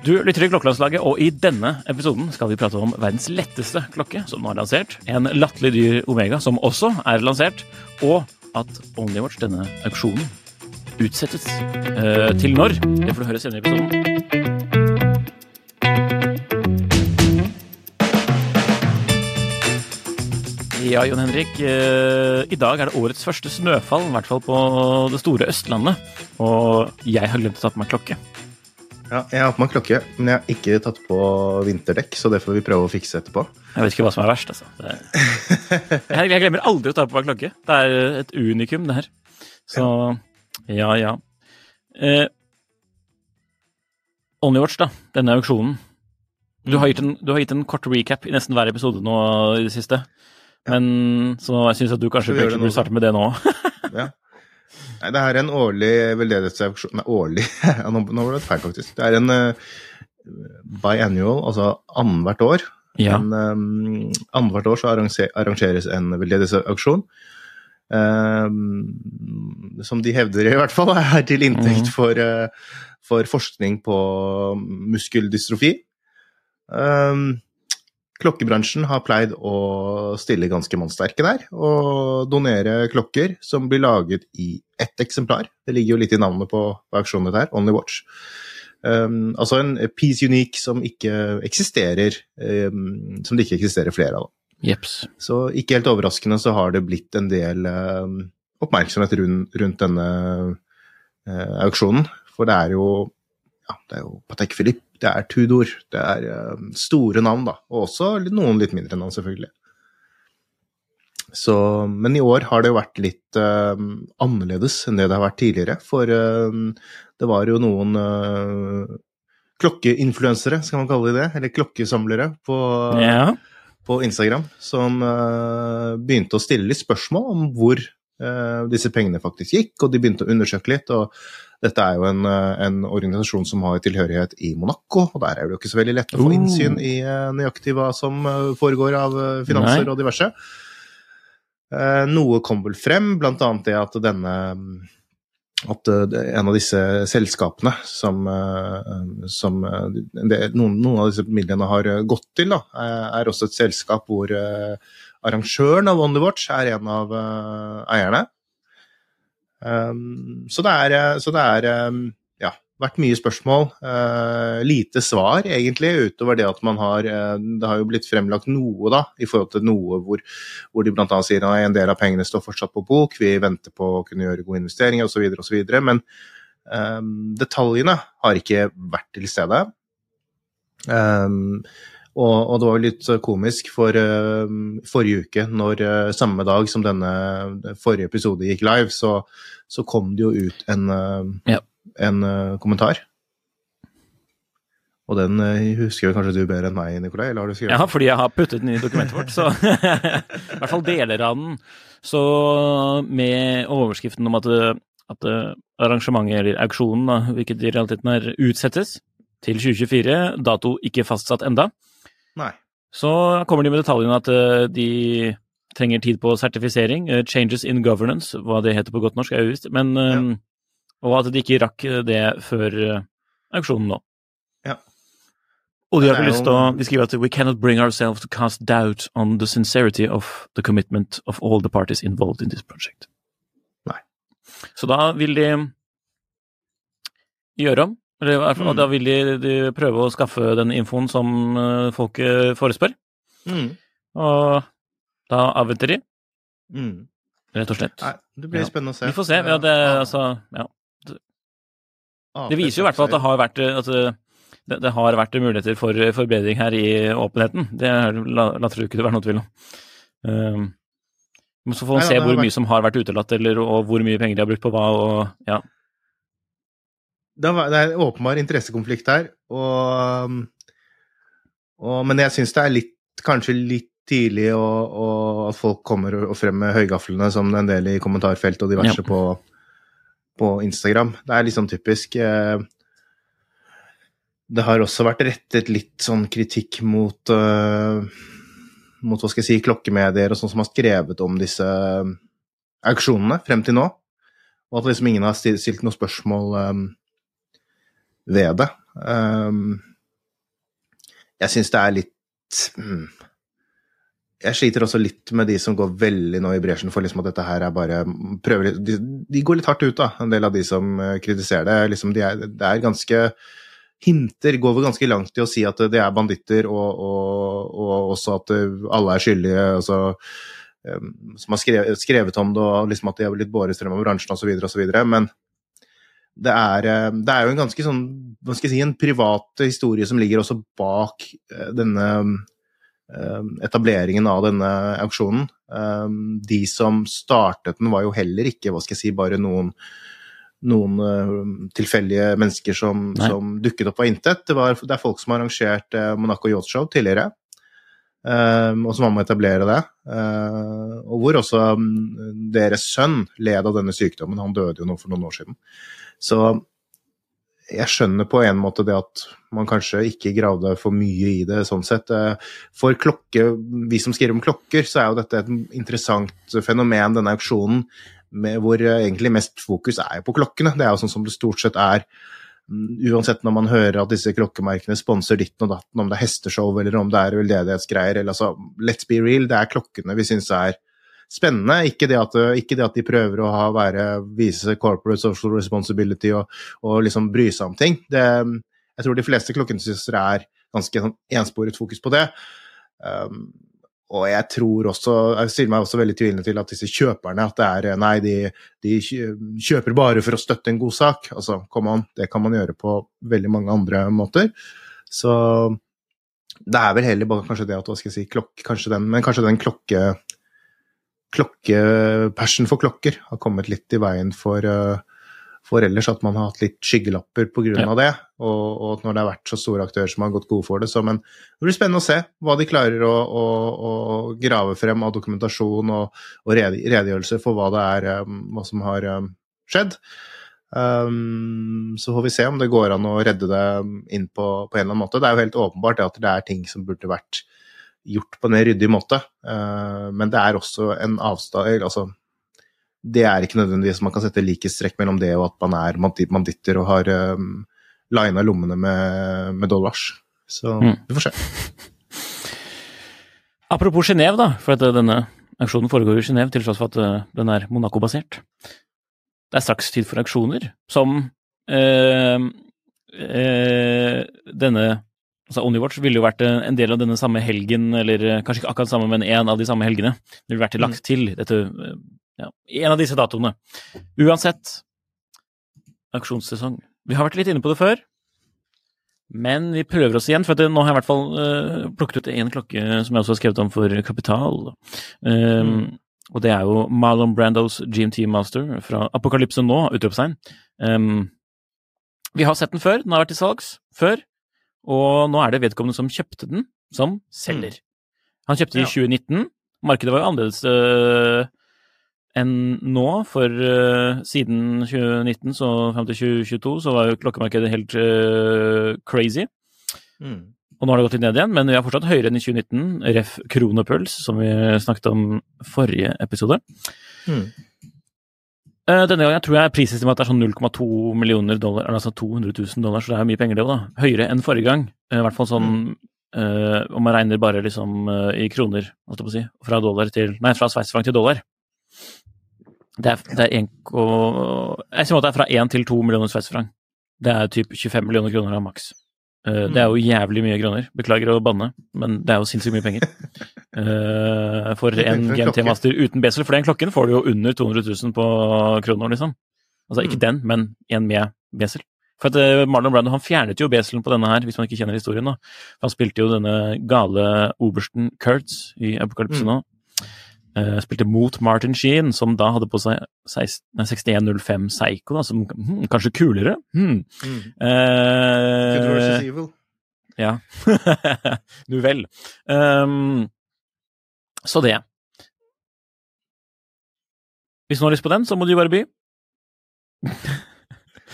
Du lytter til Klokkelandslaget, og i denne episoden skal vi prate om verdens letteste klokke, som nå er lansert. En latterlig dyr Omega, som også er lansert. Og at Onlywatch, denne auksjonen, utsettes. Eh, til når? Det får du høre senere i episoden. Ja, Jon Henrik. Eh, I dag er det årets første snøfall, i hvert fall på det store Østlandet. Og jeg har glemt å ta på meg klokke. Ja, jeg har på meg klokke, men jeg har ikke tatt på vinterdekk, så det får vi prøve å fikse etterpå. Jeg vet ikke hva som er verst, altså. Er... jeg, glemmer aldri å ta på meg klokke. Det er et unikum, det her. Så ja, ja. Eh, Onlywatch, da. Denne auksjonen. Du har, gitt en, du har gitt en kort recap i nesten hver episode nå i det siste. Men Så jeg syns at du kanskje burde starte med det nå. Ja. Nei, det er en årlig veldedighetsauksjon Nei, årlig Nå, var det feil, faktisk. Det er en uh, biannual, altså annethvert år. Ja. Um, annethvert år så arrange- arrangeres en veldedighetsauksjon. Um, som de hevder, i hvert fall, er til inntekt mm. for, uh, for forskning på muskeldystrofi. Um, Klokkebransjen har pleid å stille ganske mannsterke der, og donere klokker som blir laget i ett eksemplar. Det ligger jo litt i navnet på på auksjonen her, Only Watch. Um, altså en piece unique som ikke eksisterer, um, som det ikke eksisterer flere av. Jeps. Så ikke helt overraskende så har det blitt en del um, oppmerksomhet rundt, rundt denne uh, auksjonen. For det er jo ja, det er jo Patek Philippe, det er Tudor, det er um, store navn, da. Og også noen litt mindre navn, selvfølgelig. Så, men i år har det jo vært litt uh, annerledes enn det det har vært tidligere. For uh, det var jo noen uh, klokkeinfluensere, skal man kalle det det, eller klokkesamlere, på, Ja. på Instagram, som begynte å stille litt spørsmål om hvor disse pengene faktisk gikk, og de begynte å undersøke litt. og dette er jo en, uh, en organisasjon som har tilhørighet i Monaco, og der er det jo ikke så veldig lett å få Oh. innsyn i uh, nøyaktig hva som uh, foregår av finanser Nei. og diverse. Eh, noe kom vel frem, blant annet det at denne at eh, en av disse selskapene som, eh, som eh, det, noen, noen av disse midlene har eh, gått til, da, eh, er også et selskap hvor eh, arrangøren av On the Watch er en av eh, eierne. Um, så det er, eh, så det er um, ja, vært mye spørsmål. Uh, lite svar, egentlig, utover det at man har uh, Det har jo blitt fremlagt noe, da, i forhold til noe hvor, hvor de bl.a. sier at en del av pengene står fortsatt på bok, vi venter på å kunne gjøre gode investeringer osv., osv. Men um, detaljene har ikke vært til stede. Um, og, og det var jo litt komisk for uh, forrige uke, når uh, samme dag som denne forrige episode gikk live, så, så kom det jo ut en, uh, Ja. en kommentar. Og den husker jo kanskje du bedre enn meg, Nikolai? Eller har du skrevet Ja, fordi jeg har puttet den i dokumentet vårt, så I hvert fall deler av den. Så med overskriften om at, at arrangementet, eller auksjonen, da, hvilket i realiteten er, utsettes til 2024, dato ikke fastsatt enda, Nei. så kommer de med detaljene at eh, de trenger tid på sertifisering, eh, changes in governance, hva det heter på godt norsk, er uvisst, men ja. Og at de ikke rakk det før eh, auksjonen nå. Ja. Og de har ikke lyst til å De skriver at we cannot bring ourselves to cast doubt on the sincerity of the commitment of all the parties involved in this project. Nei. Så da vil de gjøre om. Hvert fall, Mm. da vil de, de prøve å skaffe den infoen som eh, folket forespør. Mm. Og da avventer de, Mm. rett og slett. Nei, det blir Ja. spennende å se. Vi får se. Ja, det, altså, ja. ah, det viser jo i hvert fall at det har vært eh, at det, det har vært muligheter for forbedring her i åpenheten. Det er- la- later det ikke være noe tvil om. Um, så får man se hvor mye som har vært utelatt, eller, og hvor mye penger de har brukt på hva. og ja. Det er- en åpenbar interessekonflikt her, og, og Men jeg syns det er litt, kanskje litt tidlig å, å, at folk kommer og frem med høygaflene, som en del i kommentarfelt og diverse Ja. på, på Instagram. Det er liksom typisk. eh, Det har også vært rettet litt sånn kritikk mot eh, mot hva skal jeg si, klokkemedier og sånn som har skrevet om disse auksjonene frem til nå. Og at liksom ingen har stilt noe spørsmål um, ved det. Um, jeg syns det er litt mm, Jeg sliter også litt med de som går veldig nå i bresjen for liksom at dette her er bare prøver, de, de går litt hardt ut, da, en del av de som eh, kritiserer det. Liksom de er, det er ganske Hinter går vel ganske langt i å si at det er banditter, og, og, og også at alle er skyldige. altså som har skrevet, skrevet om det, og liksom at de har blitt båret frem av bransjen osv. osv. Men det er, eh, det er jo en ganske sånn hva skal jeg si, en privat historie som ligger også bak eh, denne eh, etableringen av denne auksjonen. De som startet den, var jo heller ikke hva skal jeg si, bare noen noen tilfeldige mennesker som, som dukket opp av intet. Det, var, det er folk som har arrangert Monaco Yacht Show tidligere, Um, og var med å etablere det. Uh, og hvor også um, deres sønn led av denne sykdommen. Han døde jo nå for noen år siden. Så jeg skjønner på en måte det at man kanskje ikke gravde for mye i det sånn sett. Uh, for klokke, vi som skriver om klokker, så er jo dette et interessant fenomen, denne auksjonen, hvor uh, egentlig mest fokus er på klokkene. Det er jo sånn som det stort sett er Uansett når man hører at disse klokkemerkene sponser ditten og datten, om det er hesteshow eller om det er veldedighetsgreier, eller altså Let's be real, det er klokkene vi syns er spennende. Ikke det, at, ikke det at de prøver å ha, være, vise corporate social responsibility og, og liksom bry seg om ting. Det, jeg tror de fleste klokkentusiaster er ganske sånn ensporet fokus på det. Um, og jeg tror også, jeg stiller meg også veldig tvilende til at disse kjøperne at det er Nei, de, de kjøper bare for å støtte en god sak. Altså, come on, det kan man gjøre på veldig mange andre måter. Så det er vel heller bare kanskje det at hva skal jeg si, klokk, kanskje den, men kanskje den klokke klokkepassion for klokker har kommet litt i veien for, uh, for ellers at man har hatt litt skyggelapper pga. Ja. det, og, og når det har vært så store aktører som har gått gode for det. Så, men det blir spennende å se hva de klarer å, å, å grave frem av dokumentasjon og, og redegjørelse for hva det er, um, hva som har um, skjedd. Um, så får vi se om det går an å redde det inn på, på en eller annen måte. Det er jo helt åpenbart at det er ting som burde vært gjort på en ryddig måte, Uh, men det er også en avstand altså, Det er ikke nødvendigvis man kan sette likhetstrekk mellom det og at man er bandi- banditter og har um, lina lommene med, med dollars. Så Mm. vi får se. Apropos Genéve, da, for at denne auksjonen foregår i Genéve, til tross for at eh, den er Monaco-basert. Det er straks tid for auksjoner som øh, øh, denne altså OnlyWatch ville jo vært eh, en del av denne samme helgen, eller kanskje ikke akkurat samme, men en av de samme helgene. Det ville vært lagt til dette, ja, en av disse datoene. Uansett, auksjonssesong. Vi har vært litt inne på det før, men vi prøver oss igjen, for nå har jeg i hvert fall uh, plukket ut én klokke som jeg også har skrevet om for Kapital. Um, Og det er jo Marlon Brandos GMT Master fra Apokalypse nå, utropstegn. Um, vi har sett den før, den har vært til salgs før, og nå er det vedkommende som kjøpte den, som selger. Han kjøpte den i 2019. Markedet var jo annerledes øh, enn nå, for uh, siden 2019 så fram til 2022 så var jo klokkemarkedet helt uh, crazy. Mm. Og nå har det gått litt ned igjen, men vi er fortsatt høyere enn i 2019. Ref. kronepuls, som vi snakket om forrige episode. Mm. Uh, Denne gangen tror jeg prisestimatet er sånn 0,2 millioner dollar, altså 200 000 dollar, så det er mye penger det òg, da. Høyere enn forrige gang. I hvert fall sånn eh, om man regner bare liksom i kroner, holdt jeg på å si. Fra dollar til Nei, fra sveitsfrank til dollar. Det er, det er en, og, det er fra 1 til 2 millioner sveitserfranc. Det er typ 25 millioner kroner av maks. Eh, Det er jo jævlig mye kroner. Beklager å banne, men det er jo sinnssykt mye penger. Eh, for en GMT-master uten besel, for den klokken får du jo under 200 000 på kroner, liksom. Altså ikke Mm. den, men en med besel. For at eh, Marlon Brando han fjernet jo beselen på denne her, hvis man ikke kjenner historien. da. Han spilte jo denne gale obersten Kurtz i Apokalypse Mm. nå. Eh, spilte mot Martin Sheen, som da hadde på seg 6105 Psycho, da, som hmm, kanskje kulere? Hmm. Mm. Uh, versus evil. ja. nu vel. Um, så det. Hvis noen har lyst på den, så må du bare by.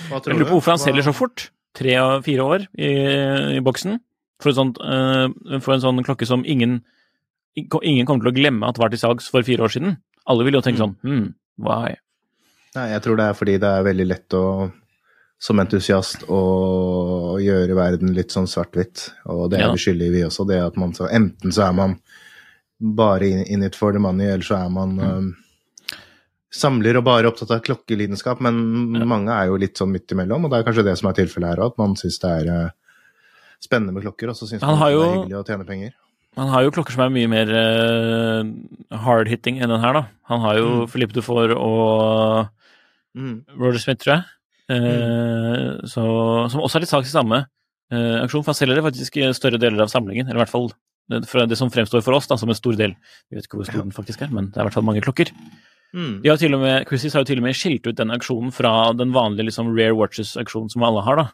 Hva tror du? Jeg lurer på hvorfor han Hva- selger så fort. Tre av fire år i, i boksen. For, sånt, uh, for en sånn klokke som ingen, ingen kommer til å glemme at det var til salgs for fire år siden. Alle vil jo tenke sånn hm, why? Nei, jeg tror det er fordi det er veldig lett å som entusiast å gjøre verden litt sånn svart-hvitt. Og det er Ja. vi skyldige vi også. Det at man så Enten så er man bare in, it for the money, eller så er man Mm. eh, samler og bare opptatt av klokkelidenskap. Men mange er jo litt sånn midt imellom, og det er kanskje det som er tilfellet her òg. At man syns det er uh, spennende med klokker, og så syns man det er jo- hyggelig å tjene penger. Han har jo klokker som er mye mer eh, hard-hitting enn den her, da. Han har jo Mm. Philippe Dufour og Mm. Roger Smith, tror jeg. Mm. så, som også er litt saks i samme eh, aksjon, for han selger det faktisk i større deler av samlingen. Eller i hvert fall det, det som fremstår for oss da, som en stor del. Vi vet ikke hvor stor den faktisk er, men det er i hvert fall mange klokker. Mm. De har til og med, Christies har jo til og med skilt ut den aksjonen fra den vanlige liksom, Rare Watches-aksjonen som alle har. da.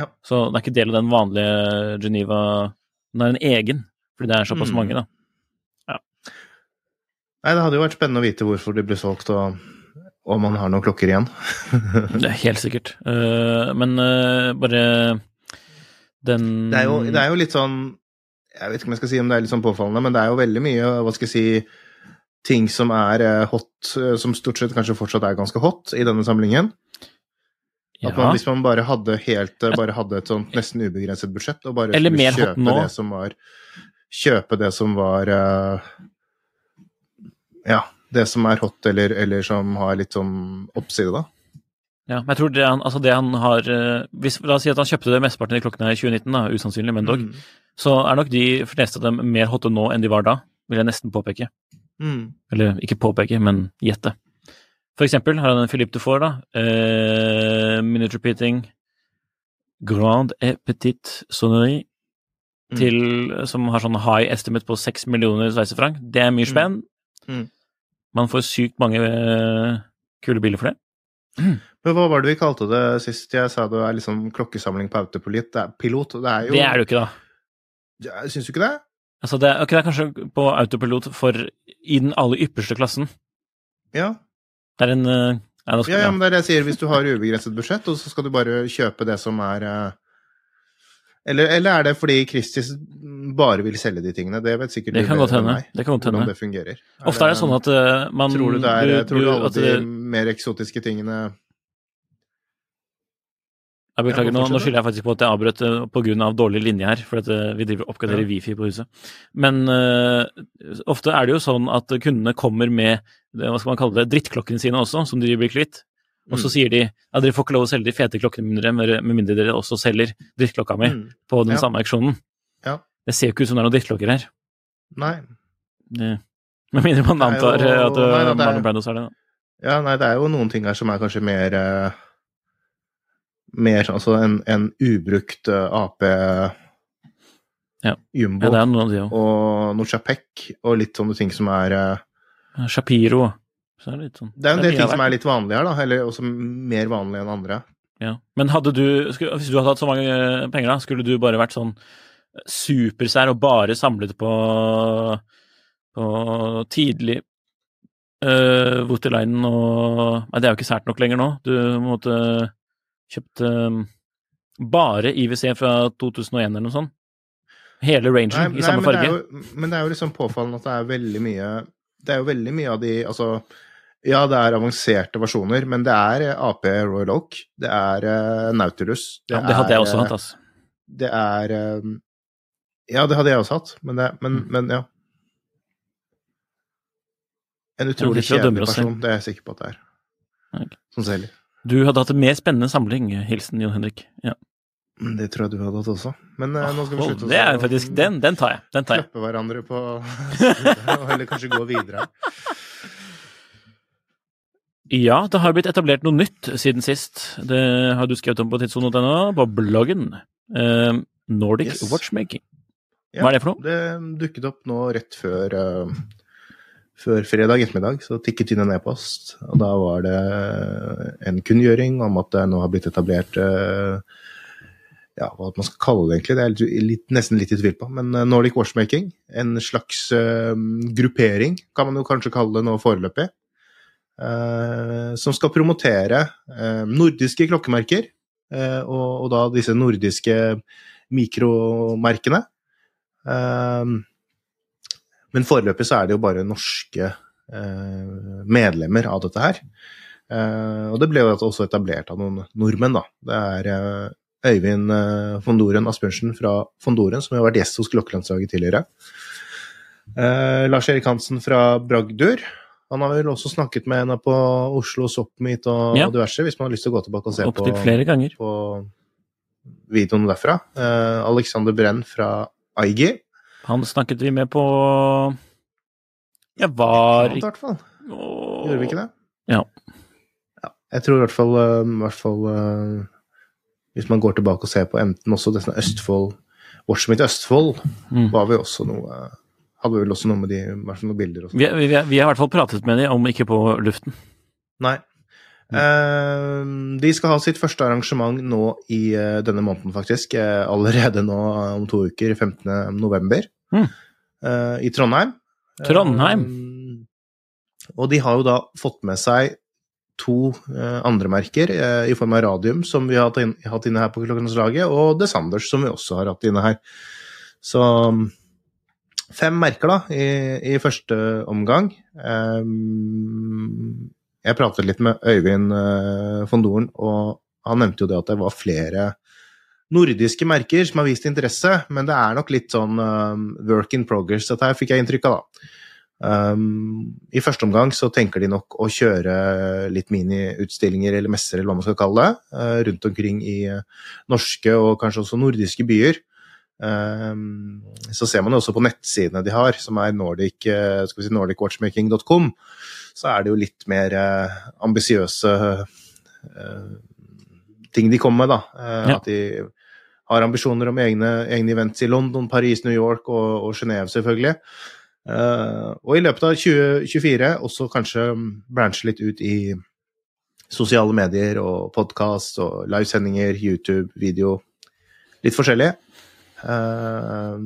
Ja. Så det er ikke del av den vanlige Geneva Den er en egen, fordi det er såpass Mm. mange, da. Nei, det hadde jo vært spennende å vite hvorfor de ble solgt, og om man har noen klokker igjen. Det er helt sikkert. Uh, men uh, bare den Det er, jo, det er jo litt sånn Jeg vet ikke om jeg skal si om det er litt sånn påfallende, men det er jo veldig mye, hva skal jeg si, ting som er eh, hot, som stort sett kanskje fortsatt er ganske hot i denne samlingen. At man, ja. hvis man bare hadde helt bare hadde et sånt nesten ubegrenset budsjett, og bare Eller skulle kjøpe det som var Kjøpe det som var eh, Ja, det som er hot, eller, eller som har litt sånn oppside, da. Ja, men jeg tror det han, altså det han har eh, hvis, La oss si at han kjøpte det mesteparten av de klokkene i 2019, da, usannsynlig, men dog. Mm. Så er nok de fleste av dem mer hotte nå enn de var da, vil jeg nesten påpeke. Mm. Eller ikke påpeke, men gjette. For eksempel har han en Philippe Dufour, da. Eh, minute repeating Grand et petit sonnerie. Mm. Til, som har sånn high estimate på seks millioner sveitsefranc. Det er mye spenn. Mm. Man får sykt mange eh, kule biler for det. Men hva var det vi kalte det sist? Jeg sa det er liksom klokkesamling på autopilot. Det er pilot. Det er jo Det er det jo ikke, da. Ja, Syns du ikke det? Altså, det, er, ok, det er kanskje på autopilot for i den aller ypperste klassen. Ja. Det er en eh, Ja, ja, men det er det jeg sier. Hvis du har ubegrenset budsjett, og så skal du bare kjøpe det som er eh, eller, eller er det fordi Christies bare vil selge de tingene? Det vet sikkert Det du kan bedre godt hende. meg, Det kan godt hende. det fungerer. Ofte er det sånn at uh, man Tror du det er du- Tror du alle de det- mer eksotiske tingene Jeg beklager, nå, nå skylder jeg faktisk på at jeg avbrøt eh, på grunn av dårlig linje her, for at eh, vi driver og oppgraderer Ja. wifi på huset. Men eh, ofte er det jo sånn at kundene kommer med hva skal man kalle det, drittklokkene sine også, som de blir kvitt. Og så Mm. sier de ja, dere får ikke lov å selge de fete klokkene mine med, mindre dere også selger drittklokka mi Mm. på den Ja. samme auksjonen. Ja. Det ser jo ikke ut som det er noen drittklokker her. Nei. Det, med mindre man antar jo- eh, at nei, uh, nei, det er- Brandos er det. da. Ja, nei, det er jo noen ting her som er kanskje mer uh, Mer altså en, en ubrukt uh, AP Ja. Jumbo Ja, òg. og noe Chapek og litt sånne ting som er uh, Shapiro. Så er det, litt sånn. Det er en del ting som er litt vanlige her, da. Eller også mer vanlige enn andre. Ja. Men hadde du, hvis du hadde hatt så mange eh, penger, da, skulle du bare vært sånn supersær og bare samlet på, på tidlig uh, Voutilainen og Nei, det er jo ikke sært nok lenger nå. Du måtte kjøpt um, bare IWC fra 2001 eller noe sånt. Hele rangen i samme men, farge. det er jo, men det er jo liksom påfallende at det er veldig mye Det er jo veldig mye av de Altså, ja, det er avanserte versjoner, men det er eh, AP Royal Oak, det er uh, Nautilus ja, det hadde jeg også er, hatt, altså. Det er eh, Ja, det hadde jeg også hatt, men, det, men, Mm. men ja. En utrolig kjedelig person, det er jeg sikker på at det er. Okay. Som selger. Du hadde hatt en mer spennende samling, hilsen Jon Henrik. Ja. Mm, Det tror jeg du hadde hatt også. Men eh, nå skal vi slutte det er faktisk, den, den tar jeg. Den tar jeg. klappe hverandre på eller kanskje gå videre. Ja, det har blitt etablert noe nytt siden sist. Det har du skrevet om på tidssonen.no, på bloggen. Eh, Nordic Yes. Watchmaking. Hva er det for noe? Det dukket opp nå rett før, uh, før fredag ettermiddag, så tikket inn en e-post. Og da var det en kunngjøring om at det nå har blitt etablert uh, ja, hva man skal kalle det egentlig, det er jeg litt, nesten litt i tvil på. Men eh, Nordic Watchmaking, en slags uh, gruppering, kan man jo kanskje kalle det nå foreløpig. Eh, som skal promotere eh, nordiske klokkemerker, eh, og, og da disse nordiske mikromerkene. Men foreløpig så er det jo bare norske medlemmer av dette her. Og det ble jo også etablert av noen nordmenn, da. Det er Øyvind von Doren Asbjørnsen fra von Doren, som har vært gjest hos Klokkelandslaget tidligere. Eh, Lars-Erik Hansen fra Bragdur. Han har vel også snakket med henne på Oslo Soppmeet og Ja. diverse, hvis man har lyst til å gå tilbake og se på, Opptil flere ganger. på videoen derfra. Uh, Alexander Brenn fra Aigi. Han snakket vi med på Jeg var I hvert fall. Gjorde vi ikke det? Ja. Ja, Jeg tror i hvert fall, eh, i hvert fall uh, Hvis man går tilbake og ser på enten også dette Østfold Watchmeet Østfold, Mm. var vi også noe eh, Hadde vel også noe med de, noen bilder og sånn. Vi, vi, vi har i hvert fall pratet med dem, om ikke på luften. Nei. Eh, de skal ha sitt første arrangement nå i eh, denne måneden, faktisk. eh, allerede nå om to uker, 15. november. Mm. eh, I Trondheim. Trondheim. Eh, og de har jo da fått med seg to eh, andre merker i form av Radium, som vi har hatt, inn, hatt inne her på Klokkelandslaget, og The Sanders, som vi også har hatt inne her. Så fem merker, da, i, i første omgang. Um, jeg pratet litt med Øyvind uh, von Doren, og han nevnte jo det at det var flere nordiske merker som har vist interesse, men det er nok litt sånn um, work in progress, dette her fikk jeg inntrykk av, da. Um, I første omgang så tenker de nok å kjøre litt miniutstillinger eller messer, eller hva man skal kalle det, uh, rundt omkring i uh, norske og kanskje også nordiske byer. Um, så ser man jo også på nettsidene de har, som er nordic, vi si nordicwatchmaking.com, så er det jo litt mer uh, ambisiøse uh, ting de kommer med, da. Ja. At de har ambisjoner om egne, egne events i London, Paris, New York og, og Genéve, selvfølgelig. Og i løpet av 2024 også kanskje branche litt ut i sosiale medier og podkast og livesendinger, YouTube, video. Litt forskjellig. Uh,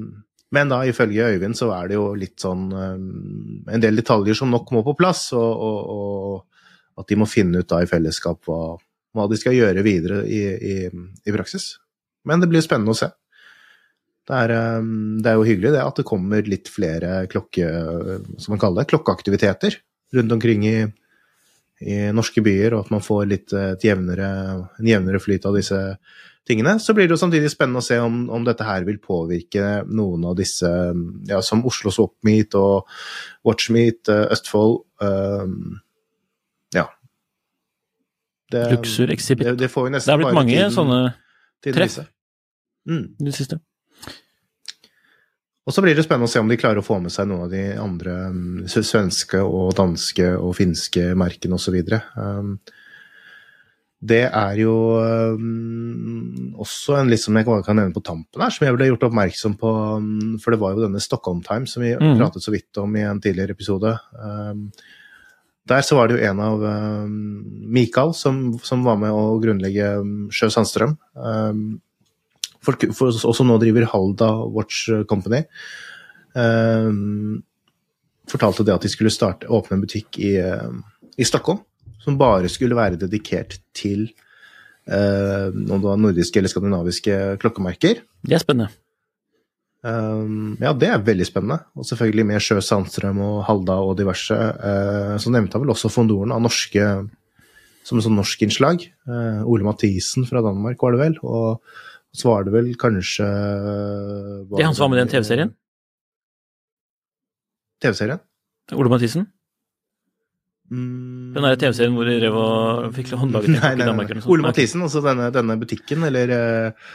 men da, ifølge Øyvind, så er det jo litt sånn um, En del detaljer som nok må på plass, og, og, og at de må finne ut da i fellesskap hva, hva de skal gjøre videre i, i, i praksis. Men det blir spennende å se. Det er, um, det er jo hyggelig det at det kommer litt flere klokke, som man kaller det, klokkeaktiviteter rundt omkring i, i norske byer, og at man får litt eh, jevnere, en jevnere flyt av disse tingene. Så blir det jo samtidig spennende å se om, om dette her vil påvirke noen av disse, ja, som Oslo Swapmeet og Watchmeet, eh, Østfold um, Ja. Det, Luxor Exhibit. Det, det får vi Det har blitt mange tiden- sånne treff. Mm. i det siste. Og så blir det spennende å se om de klarer å få med seg noen av de andre um, svenske og danske og finske merkene osv. Um, det er jo um, også en litt som jeg kan nevne på tampen her, som jeg ble gjort oppmerksom på, um, for det var jo denne Stockholm Times som vi mm. pratet så vidt om i en tidligere episode. Um, der så var det jo en av um, Mikael som, som var med å grunnlegge um, Sjø Sandstrøm. Um, for, for også nå driver Halda Watch Company. Um, fortalte det at de skulle starte, åpne en butikk i, i Stockholm som bare skulle være dedikert til uh, om det var nordiske eller skandinaviske klokkemerker. Det er spennende. Um, ja, det er veldig spennende. Og selvfølgelig med Sjø Sandstrøm og Halda og diverse. Uh, så nevnte han vel også Fondoren av norske som et sånn norsk innslag. Uh, Ole Mathisen fra Danmark, var det vel. Og så var det vel kanskje Det er han som var med i den TV-serien? TV-serien? Ole Mathisen? Mm, Den der TV-serien hvor de rev og fikk håndlaget Nei, nei, nei. Ole Mathisen, altså denne, denne butikken, eller, eh,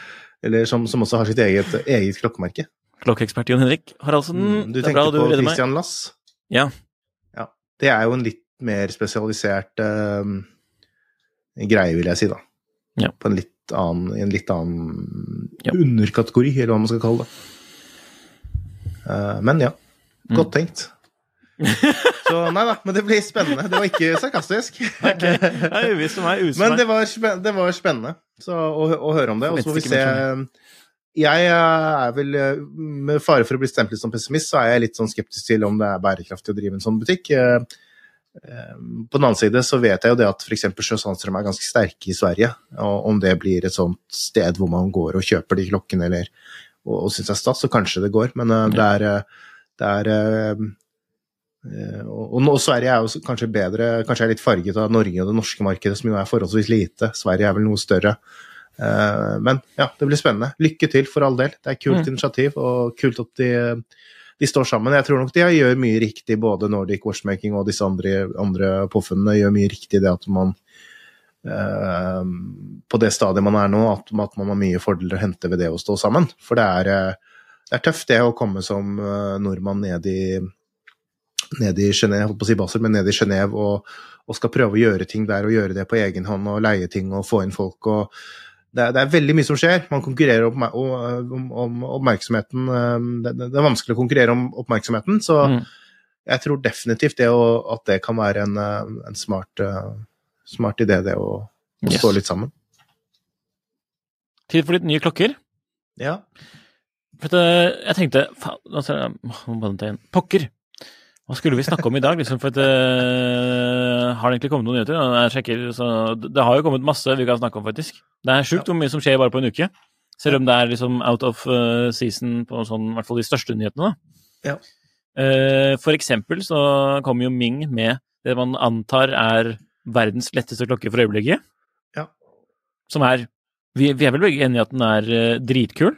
eller som, som også har sitt eget, eget klokkemerke. Klokkeekspert Jon Henrik Haraldsen. Mm, Du du på. Christian Lass. Ja. Ja. Det er jo en litt mer spesialisert uh, greie, vil jeg si, da. Ja. På en litt annen, en litt annen Ja. underkategori, eller hva man skal kalle det. Uh, men ja, Mm. godt tenkt. Så nei da, men det blir spennende. Det var ikke sarkastisk. Okay. Det meg. Men det var, det var spennende så, å, å høre om det. Og så får vi se Jeg er vel, eh, med fare for å bli stemplet som pessimist, så er jeg litt sånn skeptisk til om det er bærekraftig å drive en sånn butikk. Eh, eh, På den annen side så vet jeg jo det at f.eks. Sjøsandstrøm er ganske sterke i Sverige. Og om det blir et sånt sted hvor man går og kjøper de klokkene eller, og, og syns det er stas, så kanskje det går. Men eh, det er, eh, det er eh, Eh, Og og nå Sverige er jo kanskje bedre, kanskje er litt farget av Norge og det norske markedet, som jo er forholdsvis lite. Sverige er vel noe større. Eh, Men ja, det blir spennende. Lykke til, for all del. Det er kult Mm. initiativ, og kult at de, de står sammen. Jeg tror nok de gjør mye riktig, både Nordic Watchmaking og disse andre, andre påfunnene gjør mye riktig det at man Uh, på det stadiet man er nå, at, at man har mye fordeler å hente ved det å stå sammen. For det er, eh, det er tøft det å komme som eh, nordmann ned i ned i Genève, holdt på å si Basel, men nede i Genève og, og skal prøve å gjøre ting der og gjøre det på egen hånd og leie ting og få inn folk og det er, det er veldig mye som skjer. Man konkurrerer om, om, om oppmerksomheten. eh, Det, det er vanskelig å konkurrere om oppmerksomheten, så Mm. jeg tror definitivt det å, at det kan være en, eh, en smart, eh, smart idé, det å, å Yes. stå litt sammen. Tid for litt nye klokker. Ja. For eh, jeg tenkte faen, altså, jeg. Pokker! Hva skulle vi snakke om i dag? Liksom, for at, uh, har det egentlig kommet noen nyheter? Jeg sjekker, så, det har jo kommet masse vi kan snakke om, faktisk. Det er sjukt hvor mye som skjer bare på en uke. Selv om det er liksom out of eh, season på sånn, i hvert fall de største nyhetene. Ja. Uh, for eksempel så kommer jo Ming med det man antar er verdens letteste klokke for øyeblikket. Ja. Som er Vi, vi er vel begge enige i at den er dritkul?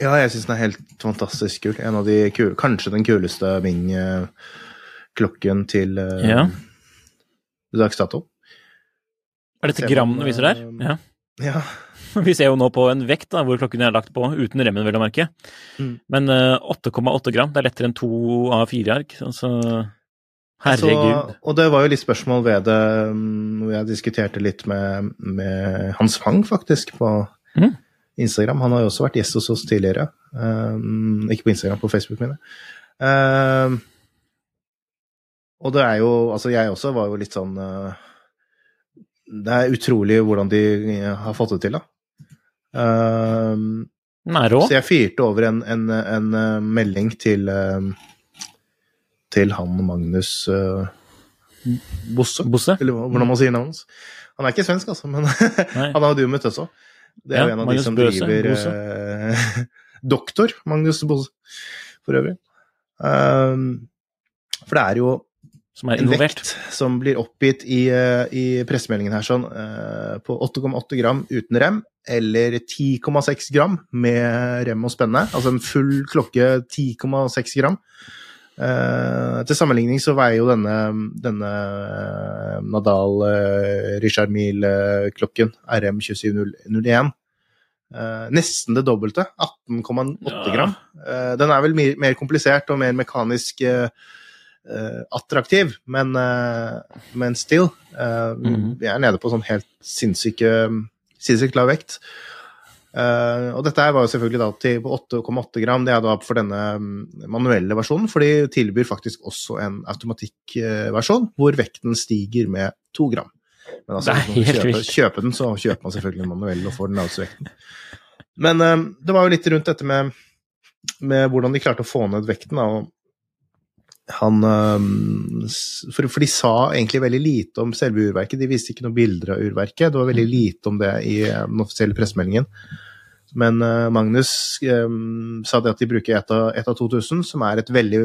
Ja, jeg syns den er helt fantastisk kul. En av de kule, kanskje den kuleste Ming-klokken til uh, Ja. dags dato. Er dette Ser gram man, viser der? eh, Ja. Ja. Vi ser jo nå på en vekt da, hvor klokken er lagt på, uten remmen, vel å merke. Mm. Men eh, 8,8 gram, det er lettere enn to av fire ark. Altså, herregud. Så, og det var jo litt spørsmål ved det um, hvor jeg diskuterte litt med, med Hans Fang, faktisk, på Mhm. Instagram. Han har jo også vært gjest hos oss tidligere. Um, ikke på Instagram, på Facebook, mener jeg. Um, og det er jo Altså, jeg også var jo litt sånn uh, Det er utrolig hvordan de uh, har fått det til, da. Um, så jeg fyrte over en, en, en uh, melding til til han Magnus uh, Bosse, Bosse? eller hvordan man sier navnet hans. Han er ikke svensk, altså, men han har jo du møtt også. Det er Ja, jo en av Magnus de som Bøse, driver uh, Doktor Magnus Bose, for øvrig. Um, for det er jo Som er en vekt som blir oppgitt i, eh, i pressemeldingen her sånn, uh, på 8,8 gram uten rem, eller 10,6 gram med rem og spenne. Altså en full klokke 10,6 gram. Eh, til sammenligning så veier jo denne, denne eh, Nadal uh, Richard Mille-klokken RM 2701 uh, nesten det dobbelte. 18,8 Ja. gram. Eh, den er vel mer, mer komplisert og mer mekanisk attraktiv, men, men still. Mm -hmm. Vi er nede på sånn helt sinnssyke sinnssykt lav vekt. Eh, og dette her var jo selvfølgelig da til på 8,8 gram. Det er da for denne mm, manuelle versjonen, for de tilbyr faktisk også en automatikkversjon hvor vekten stiger med 2 gram. Men altså, når du man kjøper, kjøper den, så kjøper man selvfølgelig en manuell og får den laveste vekten. Men uh, det var jo litt rundt dette med, med hvordan de klarte å få ned vekten. Da, og han eh, for, for de sa egentlig veldig lite om selve urverket. De viste ikke noen bilder av urverket. Det var veldig lite om det i eh, den offisielle pressemeldingen. Men eh, Magnus eh, sa det at de bruker et av, et av 2000, som er et veldig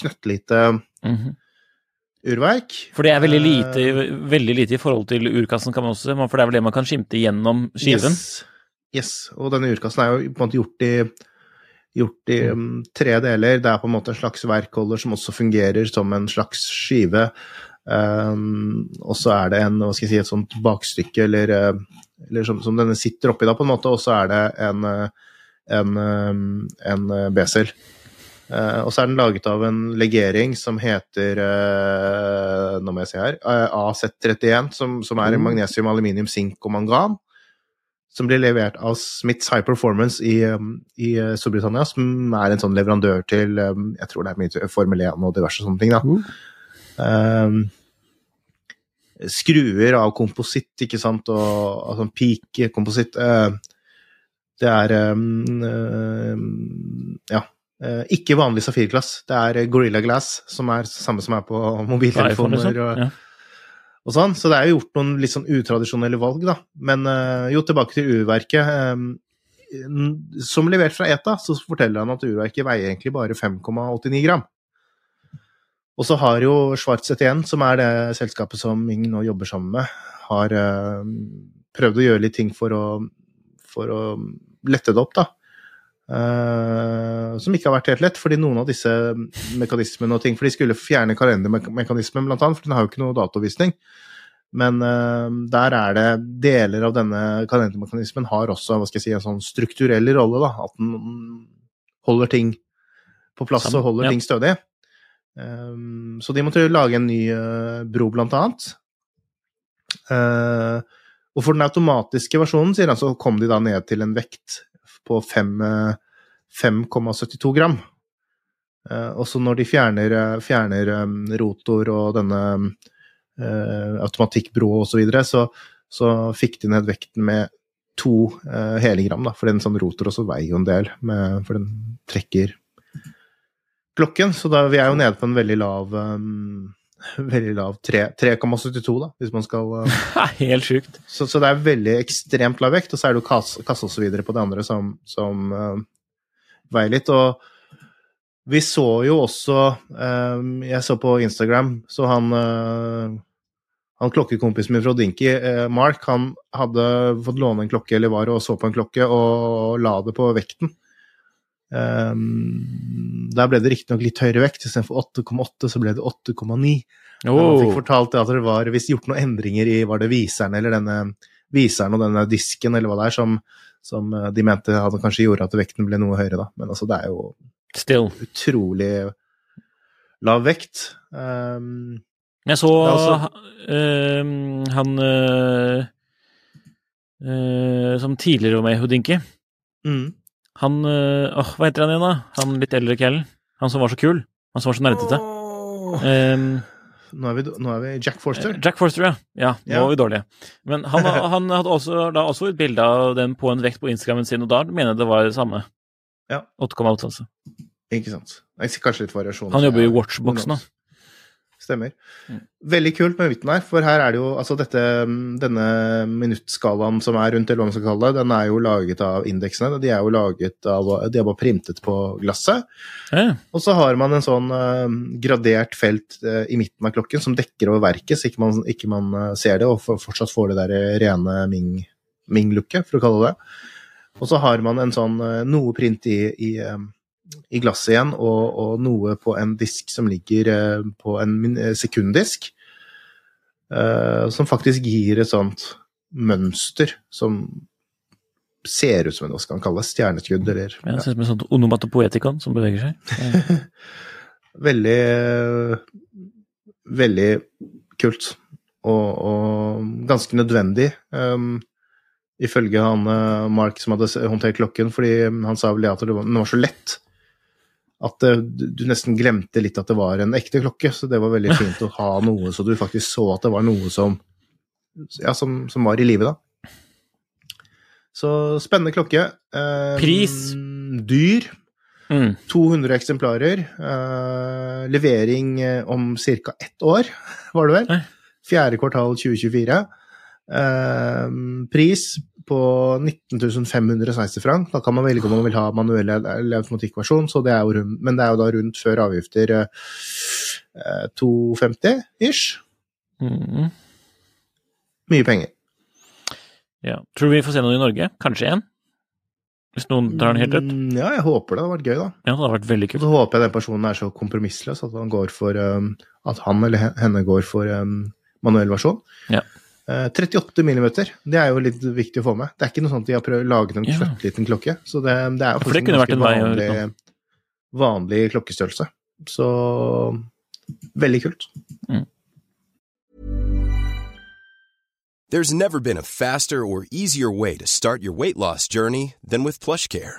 knøttlite Mhm. urverk. For det er veldig lite, Eh, veldig lite i forhold til urkassen, kan man også si. For det er vel det man kan skimte gjennom skiven. Yes. yes. Og denne urkassen er jo på en måte gjort i gjort i um, tre deler. Det er på en måte en slags verkholder som også fungerer som en slags skive. Um, og så er det en, hva skal jeg si, et sånt bakstykke, eller, uh, eller som, som, denne sitter oppi da, på en måte, og så er det en, uh, en, um, en besel. Uh, og så er den laget av en legering som heter uh, Nå må jeg se her uh, AZ31, som, som er mm. magnesium, aluminium, sink og mangan som blir levert av Smiths High Performance i, um, i, uh, Storbritannia, som er en sånn leverandør til um, jeg tror det er mye Formel 1 og diverse sånne ting. da. Mm. Um, skruer av kompositt, ikke sant, og altså peak kompositt. Uh, det er um, uh, ja. Uh, ikke vanlig safirglass. Det er Gorilla Glass, som er samme som er på mobiltelefoner. Liksom. og ja og sånn. Så det er jo gjort noen litt sånn utradisjonelle valg, da. Men uh, jo, tilbake til urverket. Um, som levert fra ETA, så forteller han at urverket veier egentlig bare 5,89 gram. Og så har jo Schwartz ETN, som er det selskapet som Ming nå jobber sammen med, har uh, prøvd å gjøre litt ting for å, for å lette det opp, da. Uh, som ikke har vært helt lett, fordi noen av disse mekanismene og ting For de skulle fjerne kalendermekanismen, blant annet, for den har jo ikke noe datovisning. Men uh, der er det deler av denne kalendermekanismen har også hva skal jeg si, en sånn strukturell rolle. da, At den holder ting på plass Sammen, og holder ja. ting stødig. Um, så de måtte lage en ny uh, bro, blant annet. og for den automatiske versjonen sier han, så kom de da ned til en vekt på 5,72 gram. Eh, og så når de fjerner, eh, fjerner rotor og denne automatikkbrå osv., så, så så fikk de ned vekten med to uh, helegram, da, for en sånn rotor også veier jo en del, med, for den trekker klokken. Så da, vi er jo nede på en veldig lav um, veldig lav 3,72, da, hvis man skal uh, Helt sjukt. Så, så, det er veldig ekstremt lav vekt, og så er det jo kasse, kasse videre på det andre som, som uh, veier litt. Og vi så jo også um, Jeg så på Instagram, så han uh, han klokkekompisen min fra Dinky, Mark, han hadde fått låne en klokke, eller var og så på en klokke, og la det på vekten. Um, der ble det riktignok litt høyere vekt, istedenfor 8,8 så ble det 8,9. Oh. Man fikk fortalt at det var visst gjort noen endringer i var det viseren eller denne viseren og denne disken eller hva det er, som, som eh, de mente hadde kanskje gjorde at vekten ble noe høyere, da. Men altså, det er jo Still. utrolig lav vekt. Um, jeg så altså, uh, han uh, uh, som tidligere var med i Houdinki. Mm. Han øh, åh, Hva heter han igjen, da? Han litt eldre kellen? Han som var så kul? Han som var så nerdete? Oh. Um, nå, er vi, nå, er vi, Jack Forster. Jack Forster, ja. Ja, nå ja. var vi dårlige. Men han, han hadde også, da også et bilde av den på en vekt på Instagrammen sin, og da mener jeg det var det samme. Ja. 8,8, altså. Ikke sant. Jeg ser kanskje litt variasjon. Han jobber i Watchbox nå. Stemmer. Mm. Veldig kult med midten her, for her er det jo altså dette, denne minuttskalaen som er rundt, eller hva man skal kalle det, den er jo laget av indeksene. De er jo laget av De er bare printet på glasset. Ja. Og så har man en sånn uh, gradert felt uh, i midten av klokken som dekker over verket, så ikke man, ikke man uh, ser det, og for, fortsatt får det der rene Ming-lukket, Ming for å kalle det. Og så har man en sånn noe print i, i i glasset igjen, og, og, noe på en disk som ligger eh, på en eh, sekunddisk. Uh, som faktisk gir et sånt mønster som ser ut som en hva skal man kalle det, stjerneskudd, eller ja. Det ser ut som en sånn onomatopoetikon som beveger seg. veldig Veldig kult. Og, og ganske nødvendig. Um, ifølge han Mark som hadde håndtert klokken, fordi han sa vel at det var, den var så lett at uh, du nesten glemte litt at det var en ekte klokke. Så det var veldig fint å ha noe så du faktisk så at det var noe som, ja, som, som var i live, da. Så spennende klokke. Eh, Pris? Dyr. Mm. 200 eksemplarer. Eh, levering om ca. ett år, var det vel? Fjerde kvartal 2024. pris på 19 560 frank. Da kan man velge om man vil ha manuell eller automatikkversjon, det men det er jo da rundt før avgifter eh, 250 ish. Mm. Mye penger. Ja. Tror du vi får se noen i Norge? Kanskje én? Hvis noen drar den helt ut. Mm, Ja, jeg håper det. Det hadde vært gøy, da. Ja, det hadde vært veldig kult. så håper jeg den personen er så kompromissløs at han går for um, At han eller henne går for um, manuell versjon. Ja. Eh, 38 millimeter, det er jo litt viktig å få med. Det er ikke noe sånt de har prøvd å lage en Ja. liten klokke. Så det, det er jo faktisk en ganske vei vanlig, vanlig klokkestørrelse. Så veldig kult. There's never been a faster or easier way to start your weight loss journey than with PlushCare.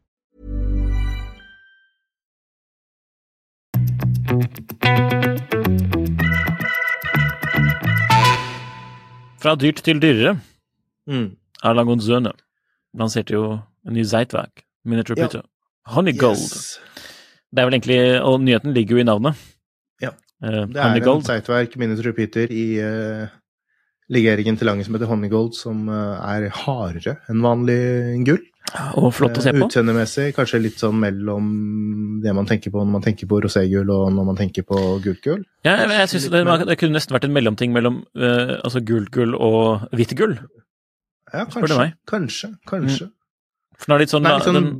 Fra dyrt til dyrere. Mm. Erla Zøne lanserte jo en ny Zeitwerk, miniature Ja. printer. Honey Gold. Yes. Det er vel egentlig, og nyheten ligger jo i navnet. Ja. Uh, Det er Honey en. Zeitwerk miniature repeater i uh, legeringen til lange som heter Honeygold, som eh, er hardere enn vanlig gull. Og flott å se Eh, på. Utseendemessig kanskje litt sånn mellom det man tenker på når man tenker på roségull og når man tenker på gult gull. Ja, jeg, jeg synes det, det kunne nesten vært en mellomting mellom uh, altså gult gull og hvitt gull. Ja, kanskje. kanskje. Kanskje. Mm. For den er litt sånn, Den er litt sånn den,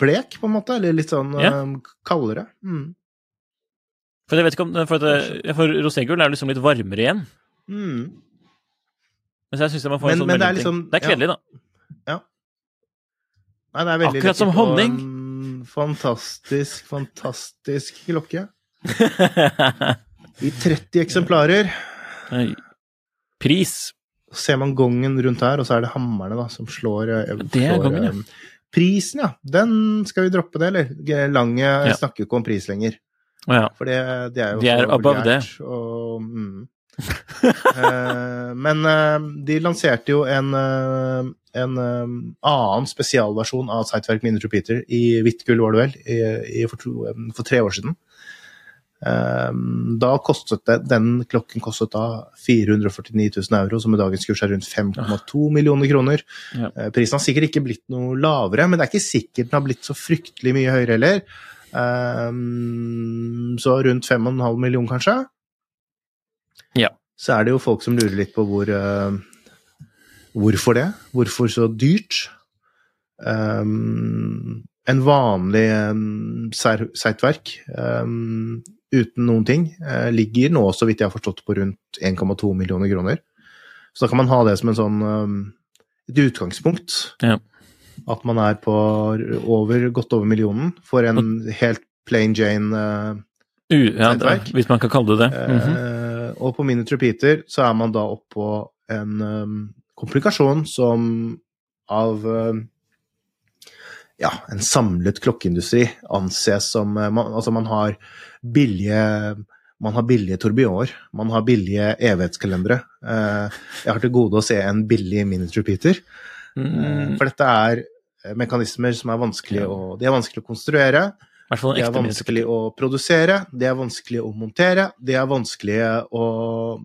blek, på en måte, eller litt sånn Ja. um, kaldere. Mm. For jeg vet ikke om For, at for roségull er liksom litt varmere igjen. Mm. Men- en sånn men det er liksom- det er kledelig, da. Nei, det er veldig Akkurat som honning. Fantastisk, fantastisk klokke. I 30 eksemplarer. Nei. Pris. ser man gongen rundt her, og så er det hammerne da, som slår eh, Det er gongen, ja. eh, Prisen, ja. Den skal vi droppe det, eller? Lange Ja. snakker ikke om pris lenger. Ja. For det, det er jo De er above det. Og, mm. Eh, men eh, de lanserte jo en, eh, en annen spesialversjon av Sightwerk Mini Repeater i hvitt gull, var det vel, i, i, for, to, for tre år siden. Da kostet det, Den klokken kostet da 449 000 euro, som i dagens kurs er rundt 5,2 millioner kroner. Ja. Prisen har sikkert ikke blitt noe lavere, men det er ikke sikkert den har blitt så fryktelig mye høyere heller. Så rundt 5,5 millioner, kanskje. Ja. Så er det jo folk som lurer litt på hvor eh, Hvorfor det? Hvorfor så dyrt? Um, en vanlig um, seitverk um, uten noen ting uh, ligger nå, så vidt jeg har forstått, på rundt 1,2 millioner kroner. Så da kan man ha det som en sånn et utgangspunkt. Ja. At man er på over, godt over millionen for en helt plain Jane eh, U, ja, det, hvis man kan kalle det det. Mhm. Eh, og på Minute Repeater så er man da oppå en um, komplikasjon som av um, ja, en samlet klokkeindustri anses som eh, man, Altså, man har billige man har billige tourbilloner, man har billige evighetskalendere. Eh, jeg har til gode å se en billig minute repeater. Eh, Mm, For dette er mekanismer som er vanskelig å, de er vanskelig å konstruere. Hvert fall en Det er ekte vanskelig å produsere, det er vanskelig å montere, det er vanskelig å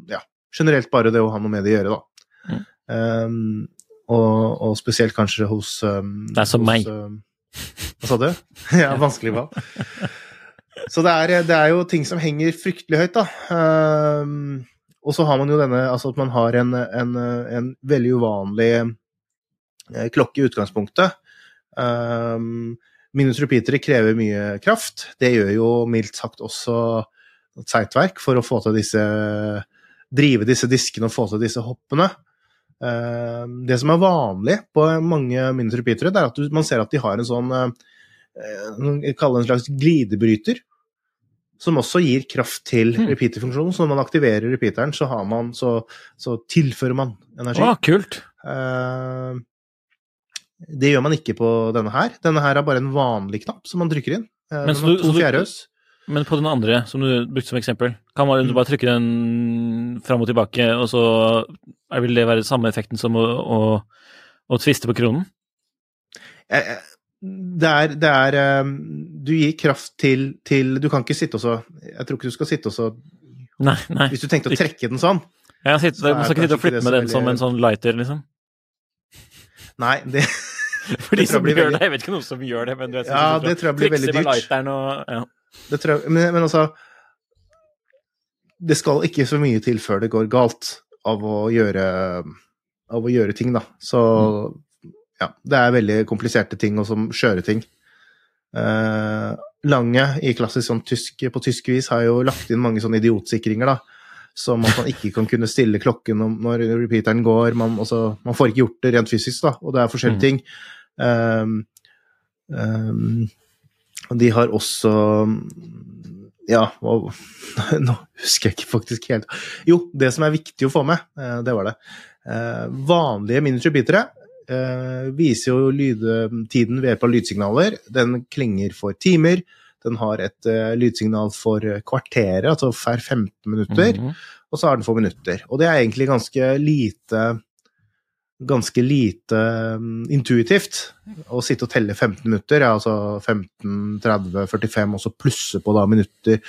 Ja, generelt bare det å ha noe med det å gjøre, da. Mm. Um, og, og spesielt kanskje hos um, Det er som hos, meg. um, hva sa du? ja, vanskelig hva? Så det er, det er jo ting som henger fryktelig høyt, da. Um, og så har man jo denne Altså at man har en, en, en veldig uvanlig eh, klokke i utgangspunktet. Um, Minus repeatere krever mye kraft. Det gjør jo mildt sagt også Zeitwerk for å få til disse Drive disse diskene og få til disse hoppene. Um, det som er vanlig på mange minus repeatere, det er at man ser at de har en sånn uh, Jeg kaller det en slags glidebryter. som også gir kraft til repeaterfunksjonen. Så når man aktiverer repeateren, så, har man, så, så tilfører man energi. Å, kult! Eh, det gjør man ikke på denne her. Denne her er bare en vanlig knapp som man trykker inn. Eh, Men har du- to fjærhøs. Men på den andre, som du brukte som eksempel, kan man Mm. bare trykke den fram og tilbake, og så vil det være samme effekten som å, å, å tviste på kronen? Eh, eh, Det er, det er Du gir kraft til, til Du kan ikke sitte og så Jeg tror ikke du skal sitte og så. Hvis du tenkte å trekke den sånn Ja, sitte, så man skal ikke sitte og flippe med den som en sånn lighter, liksom. Nei, det For de som blir gjør veldig- det, jeg vet ikke noen som gjør det, men du vet, Ja, det tror jeg blir veldig dyrt. og, ja. Det tror jeg, men, men altså Det skal ikke så mye til før det går galt av å gjøre, av å gjøre ting, da. Så ja, det er veldig kompliserte ting, og som skjøre ting. Eh, Lange i klassisk sånn tysk, på tysk vis har jo lagt inn mange sånne idiotsikringer, da. Som at man ikke kan kunne stille klokken når repeateren går. Man, også, man får ikke gjort det rent fysisk, da, og det er forskjellige Mm. ting. Um, um, de har også Ja, og, nå husker jeg ikke faktisk helt Jo, det som er viktig å få med, eh, det var det. Eh, Vanlige miniature-bitere eh, viser jo lydtiden ved hjelp av lydsignaler. Den klinger for timer. Den har et eh, lydsignal for kvarteret, altså hver 15 minutter. Mhm. Og så har den for minutter. Og det er egentlig ganske lite Ganske lite mm, intuitivt å sitte og telle 15 minutter, altså 15, 30, 45, og så plusse på da minutter.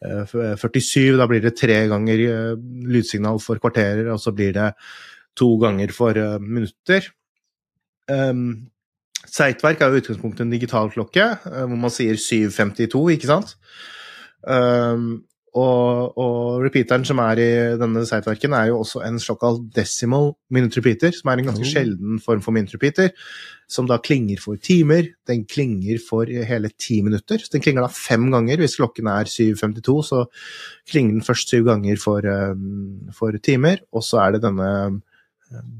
Eh, 47, da blir det tre ganger eh, lydsignal for kvarterer, og så blir det to ganger for eh, minutter. Um, Seitverk er jo utgangspunktet en digital klokke, eh, hvor man sier 752, ikke sant? Um, og, og repeateren som er i denne Seitverken, er jo også en såkalt decimal minute repeater, som er en ganske Oh. sjelden form for minute repeater, som da klinger for timer. Den klinger for hele ti minutter. Så den klinger da fem ganger. Hvis klokken er 7.52, så klinger den først syv ganger for, um, for timer, og så er det denne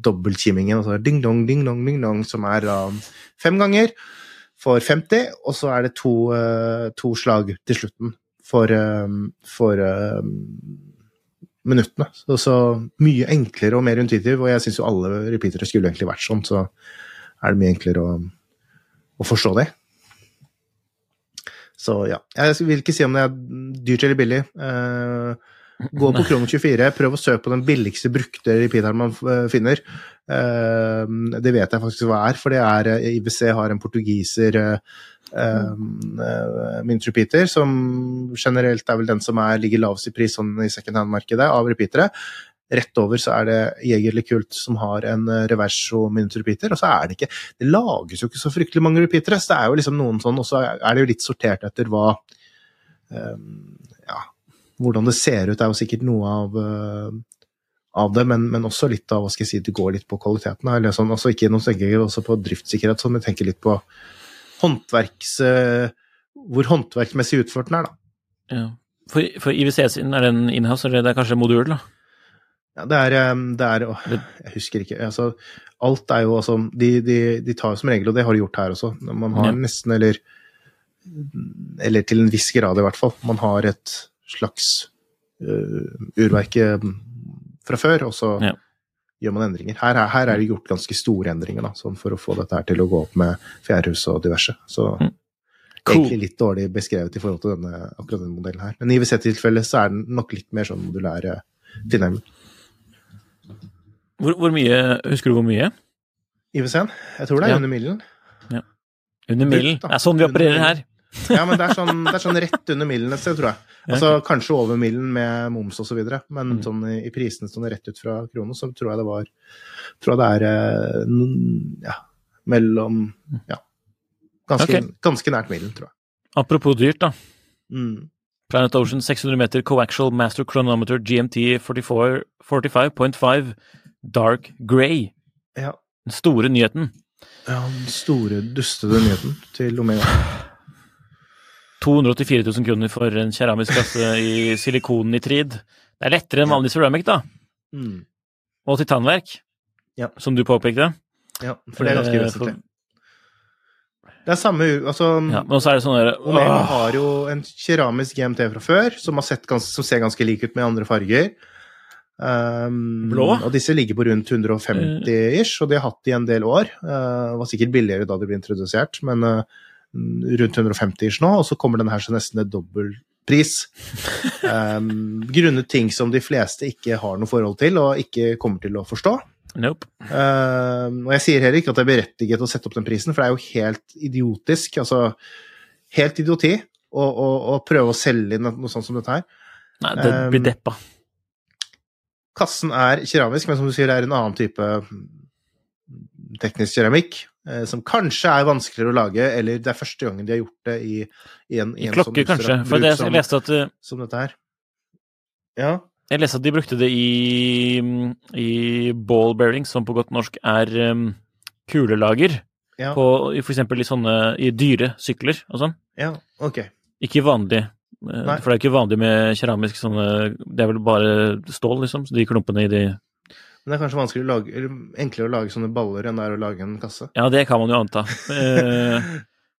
dobbeltkimingen, altså ding-dong, ding-dong, ding-dong, som er um, fem ganger for 50, og så er det to, uh, to slag til slutten for, eh, for eh, minuttene. Så, så mye enklere og mer intuitiv, og jeg syns jo alle repeatere skulle egentlig vært sånn, så er det mye enklere å, å forstå det. Så ja. Jeg vil ikke si om det er dyrt eller billig. Eh, gå på Krono24, prøv å søke på den billigste brukte repeateren man eh, finner. Eh, det vet jeg faktisk hva er, for det er IBC har en portugiser eh, uh, mint repeater, som generelt er vel den som er, ligger lavest i pris sånn i second hand-markedet av repeatere. Rett over så er det Jegerli Kult som har en eh, reverso minutrepeater, og så er det ikke Det lages jo ikke så fryktelig mange repeatere, så det er jo liksom noen sånn, og så er det jo litt sortert etter hva eh, Ja, hvordan det ser ut, er jo sikkert noe av eh, av det, men, men også litt av hva skal jeg si, det går litt på kvaliteten. Eller sånn, altså ikke noe tenker jeg også på driftssikkerhet, sånn, jeg tenker litt på håndverks... eh, hvor håndverksmessig utført den er, da. Ja. For, for IWC sin, er den inhouse, eller det er kanskje modul, da? Ja, det er, eh, det er åh, Jeg husker ikke. Altså, alt er jo altså de, de, de tar jo som regel, og det har de gjort her også, man har Ja. nesten, eller Eller til en viss grad, i hvert fall. Man har et slags uh, eh, fra før, og så Ja. gjør man endringer. Her, er- her er det gjort ganske store endringer da, sånn for å få dette her til å gå opp med fjærhus og diverse. Så Mm. Cool. egentlig litt dårlig beskrevet i forhold til denne, akkurat denne modellen her. Men i IWC-tilfellet så er den nok litt mer sånn modulær tilnærming. Hvor, hvor mye Husker du hvor mye? IWC-en? Jeg tror det er Ja. under millen. Under millen. Det er sånn vi opererer her. Ja, men det er sånn, det er sånn rett under millen et sted, tror jeg. Altså kanskje over millen med moms og så videre, men Mm. sånn i, i prisene sånn rett ut fra kronen, så tror jeg det var Tror jeg det er eh, ja, mellom Ja. Ganske, okay. ganske nært millen, tror jeg. Apropos dyrt, da. Mm. Planet Ocean 600 meter coaxial master chronometer GMT 44 45.5 dark grey. Ja. Den store nyheten. ja. Den store, dustede nyheten til Omega. 284 000 kroner for en keramisk kasse i silikonnitrid. Det er lettere enn vanlig ceramic, da. Mm. Og titanverk, Ja. som du påpekte. Ja, for det er ganske Eh, vesentlig. Det er samme altså, Ja, men også er det sånn der Omega har jo en keramisk GMT fra før, som, har sett gans som ser ganske lik ut med andre farger. Um, Blå? Og disse ligger på rundt 150 ish, og de har hatt i en del år. Uh, var sikkert billigere da de ble introdusert, men uh, rundt 150 ish nå, og så kommer den her til nesten et dobbel pris. Um, grunnet ting som de fleste ikke har noe forhold til, og ikke kommer til å forstå. Nope. Uh, og jeg sier heller ikke at det er berettiget å sette opp den prisen, for det er jo helt idiotisk. Altså helt idioti å, å, å prøve å selge inn noe sånt som dette her. Nei, det Um, blir deppa. Kassen er keramisk, men som du sier, det er en annen type teknisk keramikk. Eh, Som kanskje er vanskeligere å lage, eller det er første gangen de har gjort det i, i en, i en klokker, sånn kanskje. For det, jeg leste at uh, som dette her. Ja. Jeg leste at de brukte det i, i ball bearings, som på godt norsk er um, kulelager. Ja. På, eksempel i sånne i dyre sykler og sånn. ja, ok. Ikke vanlig. eh, Nei. For det er ikke vanlig med keramisk sånne Det er vel bare stål, liksom. Så de klumpene i de Men det er kanskje å lage, eller enklere å lage sånne baller enn det er å lage en kasse. Ja, det kan man jo anta. Eh,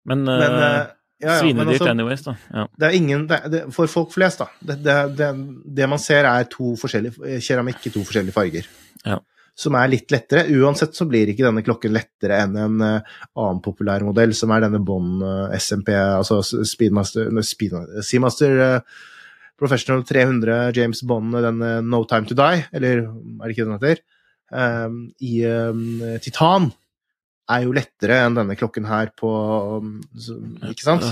men, Men, uh, ja, ja, svinedyrt altså- anyways, da. Ja. Det er ingen, det, det, for folk flest, da. Det, det, det, man ser, er to forskjellige keramikk i to forskjellige farger. Ja. Som er litt lettere. Uansett så blir ikke denne klokken lettere enn en uh, annen populær modell, som er denne Bond uh, SMP, altså Speedmaster, Speedmaster Seamaster eh, Professional 300 James Bond, den eh, No Time To Die, eller er det ikke den heter? Um, I um, titan er jo lettere enn denne klokken her på um, så- Ikke sant?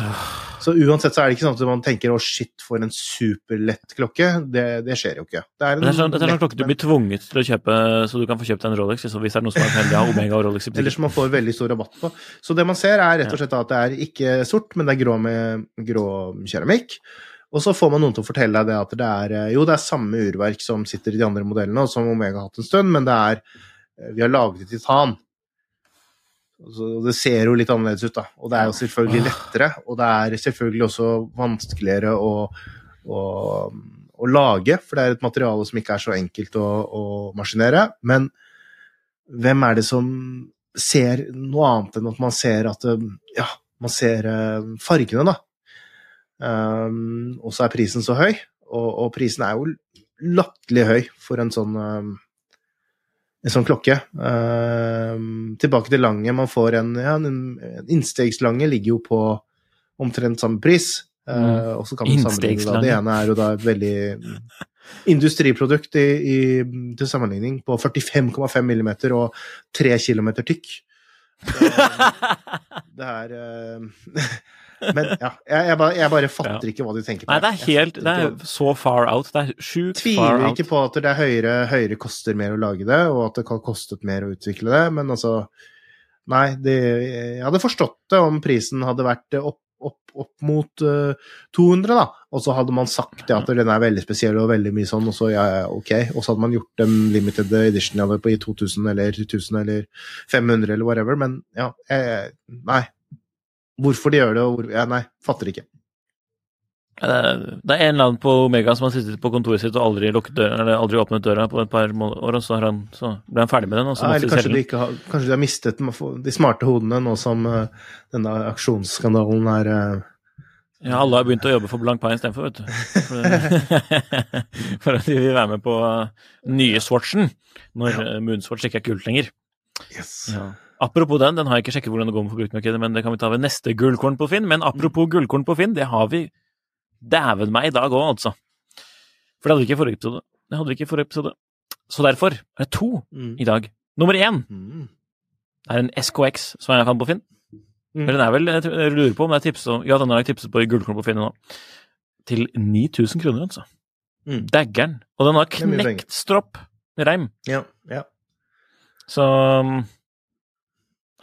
Så uansett så er det ikke sånn at man tenker 'å, shit, for en superlett klokke'. Det, det skjer jo ikke. Det er en det er sånn, det er en lett, klokke du blir tvunget til å kjøpe, så du kan få kjøpt en Rolex hvis det er noe som er heldig av Omega og Rolex Eller som man får veldig stor rabatt på. Så det man ser, er rett og slett at det er ikke sort, men det er grå med grå keramikk. Og så får man noen til å fortelle deg det at det er eh, Jo, det er samme urverk som sitter i de andre modellene, og som Omega har hatt en stund, men det er eh, Vi har laget i titan. Og det ser jo litt annerledes ut, da. Og det er jo selvfølgelig lettere, og det er selvfølgelig også vanskeligere å, å, å lage, for det er et materiale som ikke er så enkelt å, å maskinere. Men hvem er det som ser noe annet enn at man ser at eh, Ja, man ser fargene, da. Um, og så er prisen så høy, og, og prisen er jo latterlig høy for en sånn um, en sånn klokke. Um, tilbake til Lange. Man får en, ja, en, Innstegslange ligger jo på omtrent samme pris. Uh, og så kan man sammenligne da. Det ene er jo da et veldig industriprodukt i, i, til sammenligning på 45,5 millimeter og 3 kilometer tykk. Det er eh, Men ja, jeg, jeg, bare, jeg bare fatter ikke hva de tenker på. Nei, det er helt Det er så far out. Det er sjukt far out. tviler ikke på at det er høyere, høyere koster mer å lage det, og at det kan kostet mer å utvikle det, men altså Nei, det, jeg hadde forstått det om prisen hadde vært opp, opp, opp mot uh, 200, da, og så hadde man sagt ja, at den er veldig spesiell og veldig mye sånn, og så ja, ja, ok, og så hadde man gjort en limited edition på i 2000 eller 1000 eller 500 eller whatever, men ja, jeg, nei. Hvorfor de gjør det, og hvor, ja, nei, fatter ikke. Det er det er en eller annen på Omega som har sittet på kontoret sitt og aldri, døra, eller aldri åpnet døra på et par år, og så, har han, så ble han ferdig med den, Ja, eller kanskje de, har, kanskje de har mistet de smarte hodene nå som uh, denne aksjonsskandalen er uh, Ja, alle har begynt å jobbe for Blank Pine istedenfor, vet du. For, for at de vil være med på uh, nye Swatchen, når ja. Moonswatch ikke er kult lenger. Yes. Ja. Apropos den, den har jeg ikke sjekket hvordan det går med forbrukermarkedet, men det kan vi ta ved neste gullkorn på Finn. Men apropos gullkorn på Finn, det har vi dæven meg i dag òg, altså. For det hadde vi ikke i forrige episode. Det hadde vi ikke i forrige episode. Så derfor er det to mm. i dag. Nummer én Mm. er en SKX som jeg fant på Finn. Mm. Eller den er vel, jeg lurer på om det er tipset om Ja, den har jeg tipset på i gullkorn på Finn nå. Til 9000 kroner, altså. Mm. Daggeren. Og den har knekt stropp reim. Ja, ja. Så um,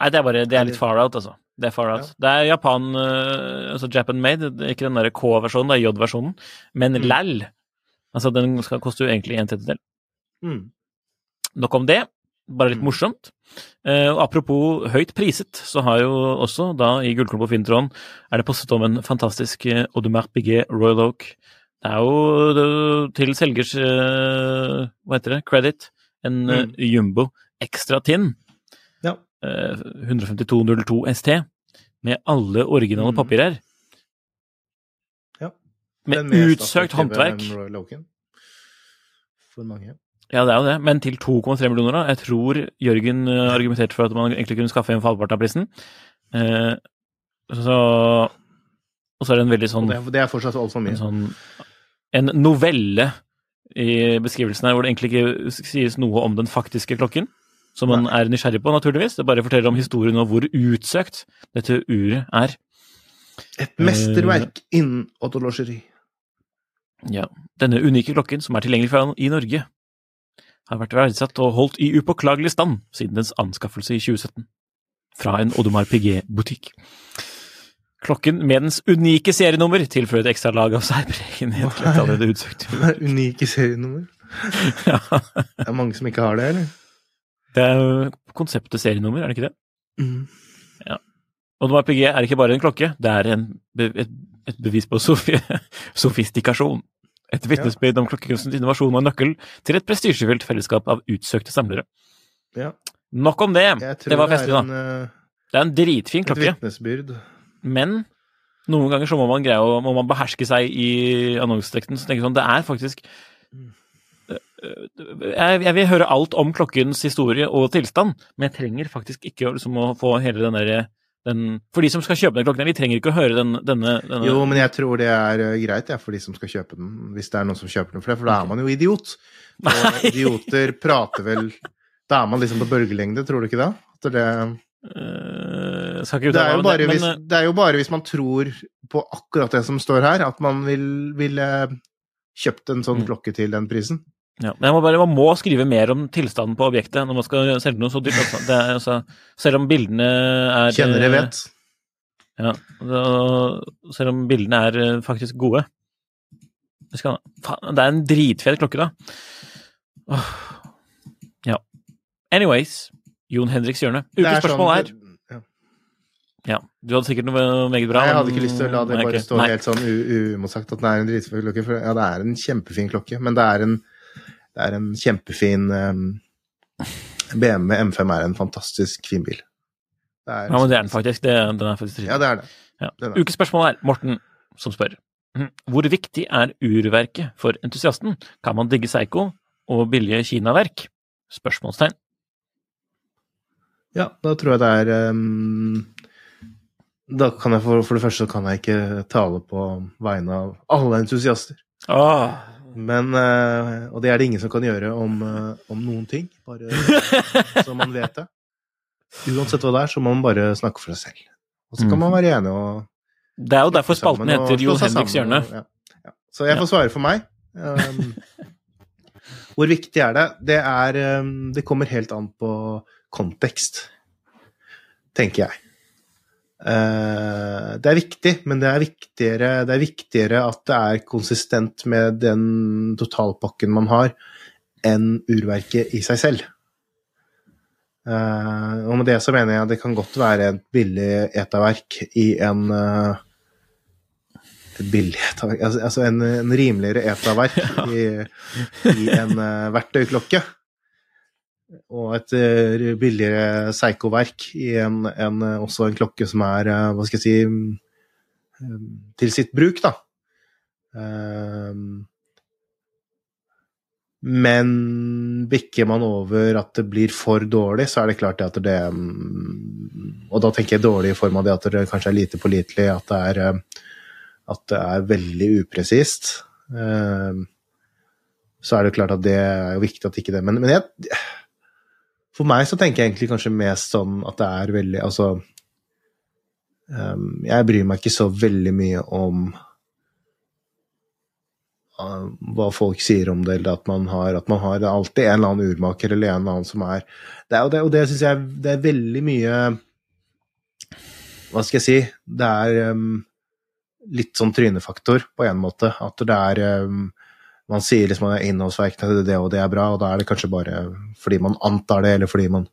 Nei, det er bare Det er litt far out, altså. Det er far out. Det er Japan, uh, altså Japan made, ikke den derre K-versjonen, det er J-versjonen, men Mm. LAL. Altså, den skal koste jo egentlig en tredjedel. Mm. Nok om det. Bare litt Mm. morsomt. Eh, og apropos høyt priset, så har jo også da i Gullklubb på Finn-tråden er det postet om en fantastisk eh, Audemars Piguet Royal Oak. Det er jo det, til selgers eh, hva heter det, credit, en eh, Jumbo ekstra Tinn. Ja. Eh, 15202 ST. med alle originale Mm. papirer. Ja. Med utsøkt håndverk. For mange. Ja, det er jo det, men til 2,3 millioner, da. Jeg tror Jørgen eh, argumenterte for at man egentlig kunne skaffe en halvparten av prisen. Eh, så Og så er det en veldig sånn, det, det er fortsatt altfor en sånn En novelle i beskrivelsen her hvor det egentlig ikke sies noe om den faktiske klokken. Som man er nysgjerrig på, naturligvis. Det bare forteller om historien og hvor utsøkt dette uret er. Et mesterverk innen autologeri. Ja, Denne unike klokken, som er tilgjengelig for i Norge, har vært verdsatt og holdt i upåklagelig stand siden dens anskaffelse i 2017. Fra en Odomar Piguet-butikk. Klokken med dens unike serienummer tilfører et ekstra lag av særpregenhet unike serienummer. Ja, Det er mange som ikke har det, eller? Det er jo konseptet serienummer, er det ikke det? Mm. noe APG er ikke bare en klokke, det er en, et, et bevis på sofi sofistikasjon. Et vitnesbyrd om klokkekunstens innovasjon og nøkkel til et prestisjefylt fellesskap av utsøkte samlere. Ja. Nok om det! Det var festlig, da. en, eh, Det er en dritfin et klokke, vitnesbyrd. men noen ganger så må man greie må man beherske seg i annonseteksten. Så tenker jeg sånn, det er faktisk jeg, jeg vil høre alt om klokkens historie og tilstand, men jeg trenger faktisk ikke liksom, å få hele den derre den, For de som skal kjøpe den klokken, de trenger ikke å høre den, denne, denne Jo, men jeg tror det er eh, greit ja, for de som skal kjøpe den, hvis det er noen som kjøper den for det, for da er man jo idiot. Og idioter prater vel Da er man liksom på bølgelengde, tror du ikke det? At det, uh, det, er jo bare det, hvis, men, øh, det er jo bare hvis man tror på akkurat det som står her, at man vil, ville kjøpt en sånn Mm. klokke til den prisen. Ja, men jeg må bare, man må skrive mer om tilstanden på objektet når man skal selge noe så dyrt. Altså. Det altså, selv om bildene er Kjennere jeg vet. Ja, og selv om bildene er eh, faktisk gode. Det, skal, faen, det er en dritfet klokke, da. Åh. Ja. Anyways, Jon Henriks hjørne. Ukens er spørsmål er sånn- ja. Du hadde sikkert noe meget bra. Nei, jeg hadde ikke lyst til å la det bare stå helt sånn uimotsagt at det er en dritfin klokke. Ja, det er en kjempefin klokke, men det er en, det er en kjempefin BMW M5 er en fantastisk fin bil. Det er, Ja, men det er den faktisk. Det, den er faktisk Ja, det er det. Ja. Den er. Morten som spør. Mhm. Hvor viktig er urverket for entusiasten? Kan man digge Seigo og billige kinaverk? Spørsmålstegn. Ja, da tror jeg det er um, Da kan jeg for, for det første kan jeg ikke tale på vegne av alle entusiaster. Åh. Men eh, Og det er det ingen som kan gjøre om, eh, om noen ting. Bare så man vet det. Uansett hva det er, så må man bare snakke for seg selv. Og så kan man være enig og Det er jo derfor spalten heter Jon Henriks hjørne. Ja. Ja. Så jeg får svare for meg. Um, hvor viktig er det? Det er um, Det kommer helt an på kontekst, tenker jeg. Eh, det er viktig, men det er viktigere, det er viktigere at det er konsistent med den totalpakken man har, enn urverket i seg selv. Eh, og med det så mener jeg at det kan godt være et billig etaverk i en eh, Et billig etaverk Altså, altså en, en rimeligere etaverk i, i en verktøyklokke. Og et eh, billigere Seigo-verk i en, en, eh, også en klokke som er, eh, hva skal jeg si, mm, til sitt bruk, da. Men bikker man over at det blir for dårlig, så er det klart at det mm, Og da tenker jeg dårlig i form av det at det kanskje er lite pålitelig, at det er, at det er veldig upresist. Så er det klart at det er viktig at ikke det Men, men jeg, for meg så tenker jeg egentlig kanskje mest sånn at det er veldig Altså um, Jeg bryr meg ikke så veldig mye om uh, hva folk sier om det, eller at man har, at man har alltid en eller annen urmaker eller en eller annen som er det Og det, og det syns jeg det er veldig mye Hva skal jeg si Det er um, litt sånn trynefaktor, på en måte. At det er um, man sier liksom at innholdsverkene det, og det er bra, og da er det kanskje bare fordi man antar det, eller fordi man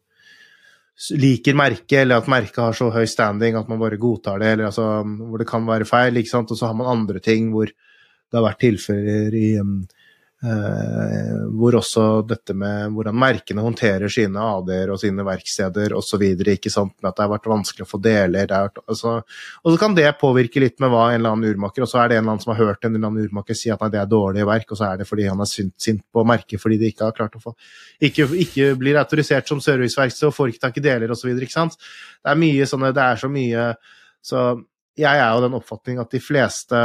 liker merket, eller at merket har så høy standing at man bare godtar det, eller altså hvor det kan være feil, ikke sant, og så har man andre ting hvor det har vært tilfeller i, um, Eh, hvor også dette med hvordan merkene håndterer sine AD-er og sine verksteder osv. Ikke sant, med at det har vært vanskelig å få deler. Vært, altså, og så kan det påvirke litt med hva en eller annen urmaker Og så er det en eller annen som har hørt en eller annen urmaker si at nei, det er dårlig verk, og så er det fordi han er sint, sint på merket fordi de ikke har klart å få Ikke, ikke blir autorisert som serviceverksted og får ikke tak i deler osv. Ikke sant. Det er mye sånne Det er så mye Så jeg er jo den oppfatning at de fleste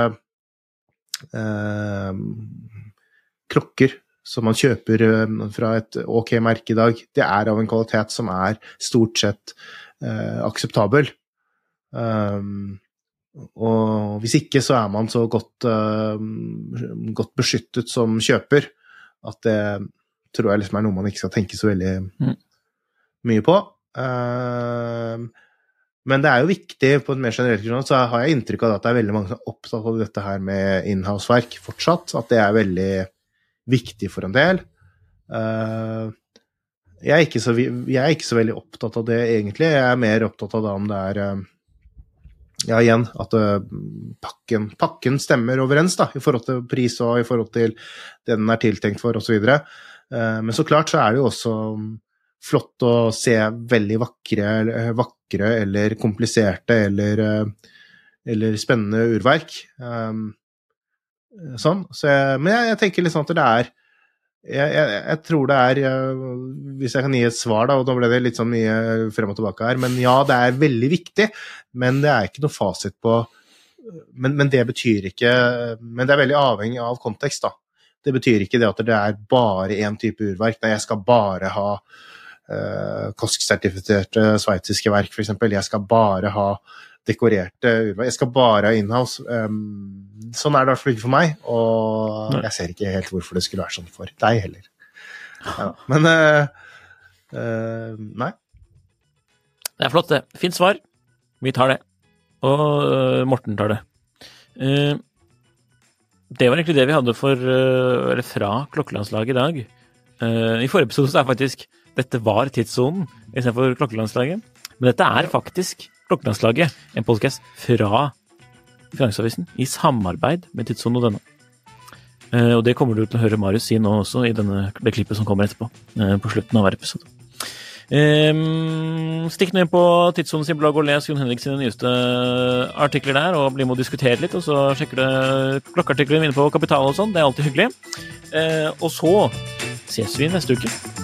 eh, klokker som man kjøper eh, fra et ok merke i dag, det er av en kvalitet som er stort sett eh, akseptabel. Um, og hvis ikke, så er man så godt, uh, godt, beskyttet som kjøper at det tror jeg liksom er noe man ikke skal tenke så veldig mm. mye på. Uh, men det er jo viktig på et mer generelt grunnlag, så har jeg inntrykk av at det er veldig mange som er opptatt av dette her med inhouse-verk fortsatt. At det er veldig viktig for en del. Uh, jeg, er så, jeg, er ikke så, veldig opptatt av det, egentlig. Jeg er mer opptatt av det om det er uh, Ja, igjen, at uh, pakken, pakken, stemmer overens, da, i forhold til pris og i forhold til det den er tiltenkt for, osv. Men så klart så er det jo også flott å se veldig vakre, vakre eller kompliserte eller, eller spennende urverk. Um, sånn. Så jeg, men jeg, jeg, tenker liksom at det er jeg, jeg, jeg, tror det er Hvis jeg kan gi et svar, da, og da ble det litt sånn mye frem og tilbake her Men ja, det er veldig viktig, men det er ikke noe fasit på men, men, det betyr ikke Men det er veldig avhengig av kontekst, da. Det betyr ikke det at det er bare én type urverk. Nei, jeg skal bare ha uh, KOSK-sertifiserte sveitsiske verk, f.eks. Jeg skal bare ha dekorerte urverk. Jeg skal bare ha inhouse. Um, sånn er det i hvert fall ikke for meg, og jeg ser ikke helt hvorfor det skulle være sånn for deg heller. Ja, men uh, uh, nei. Det er flott, det. Fint svar. Vi tar det. Og uh, Morten tar det. det var egentlig det vi hadde for, eller fra klokkelandslaget i dag. I forrige episode så er faktisk dette var tidssonen istedenfor klokkelandslaget. Men dette er faktisk Klokkelandslaget, en podkast fra Finansavisen i samarbeid med Tidssonen og denne. Uh, og det kommer du til å høre Marius si nå også i denne, det klippet som kommer etterpå. Uh, på slutten av hver episode. Um, stikk ned på Tidssonen sin blogg og les Jon Henrik sine nyeste artikler der, og bli med og diskutere litt. Og så sjekker du klokkeartiklene mine på Kapital og sånn. Det er alltid hyggelig. Uh, og så ses vi neste uke.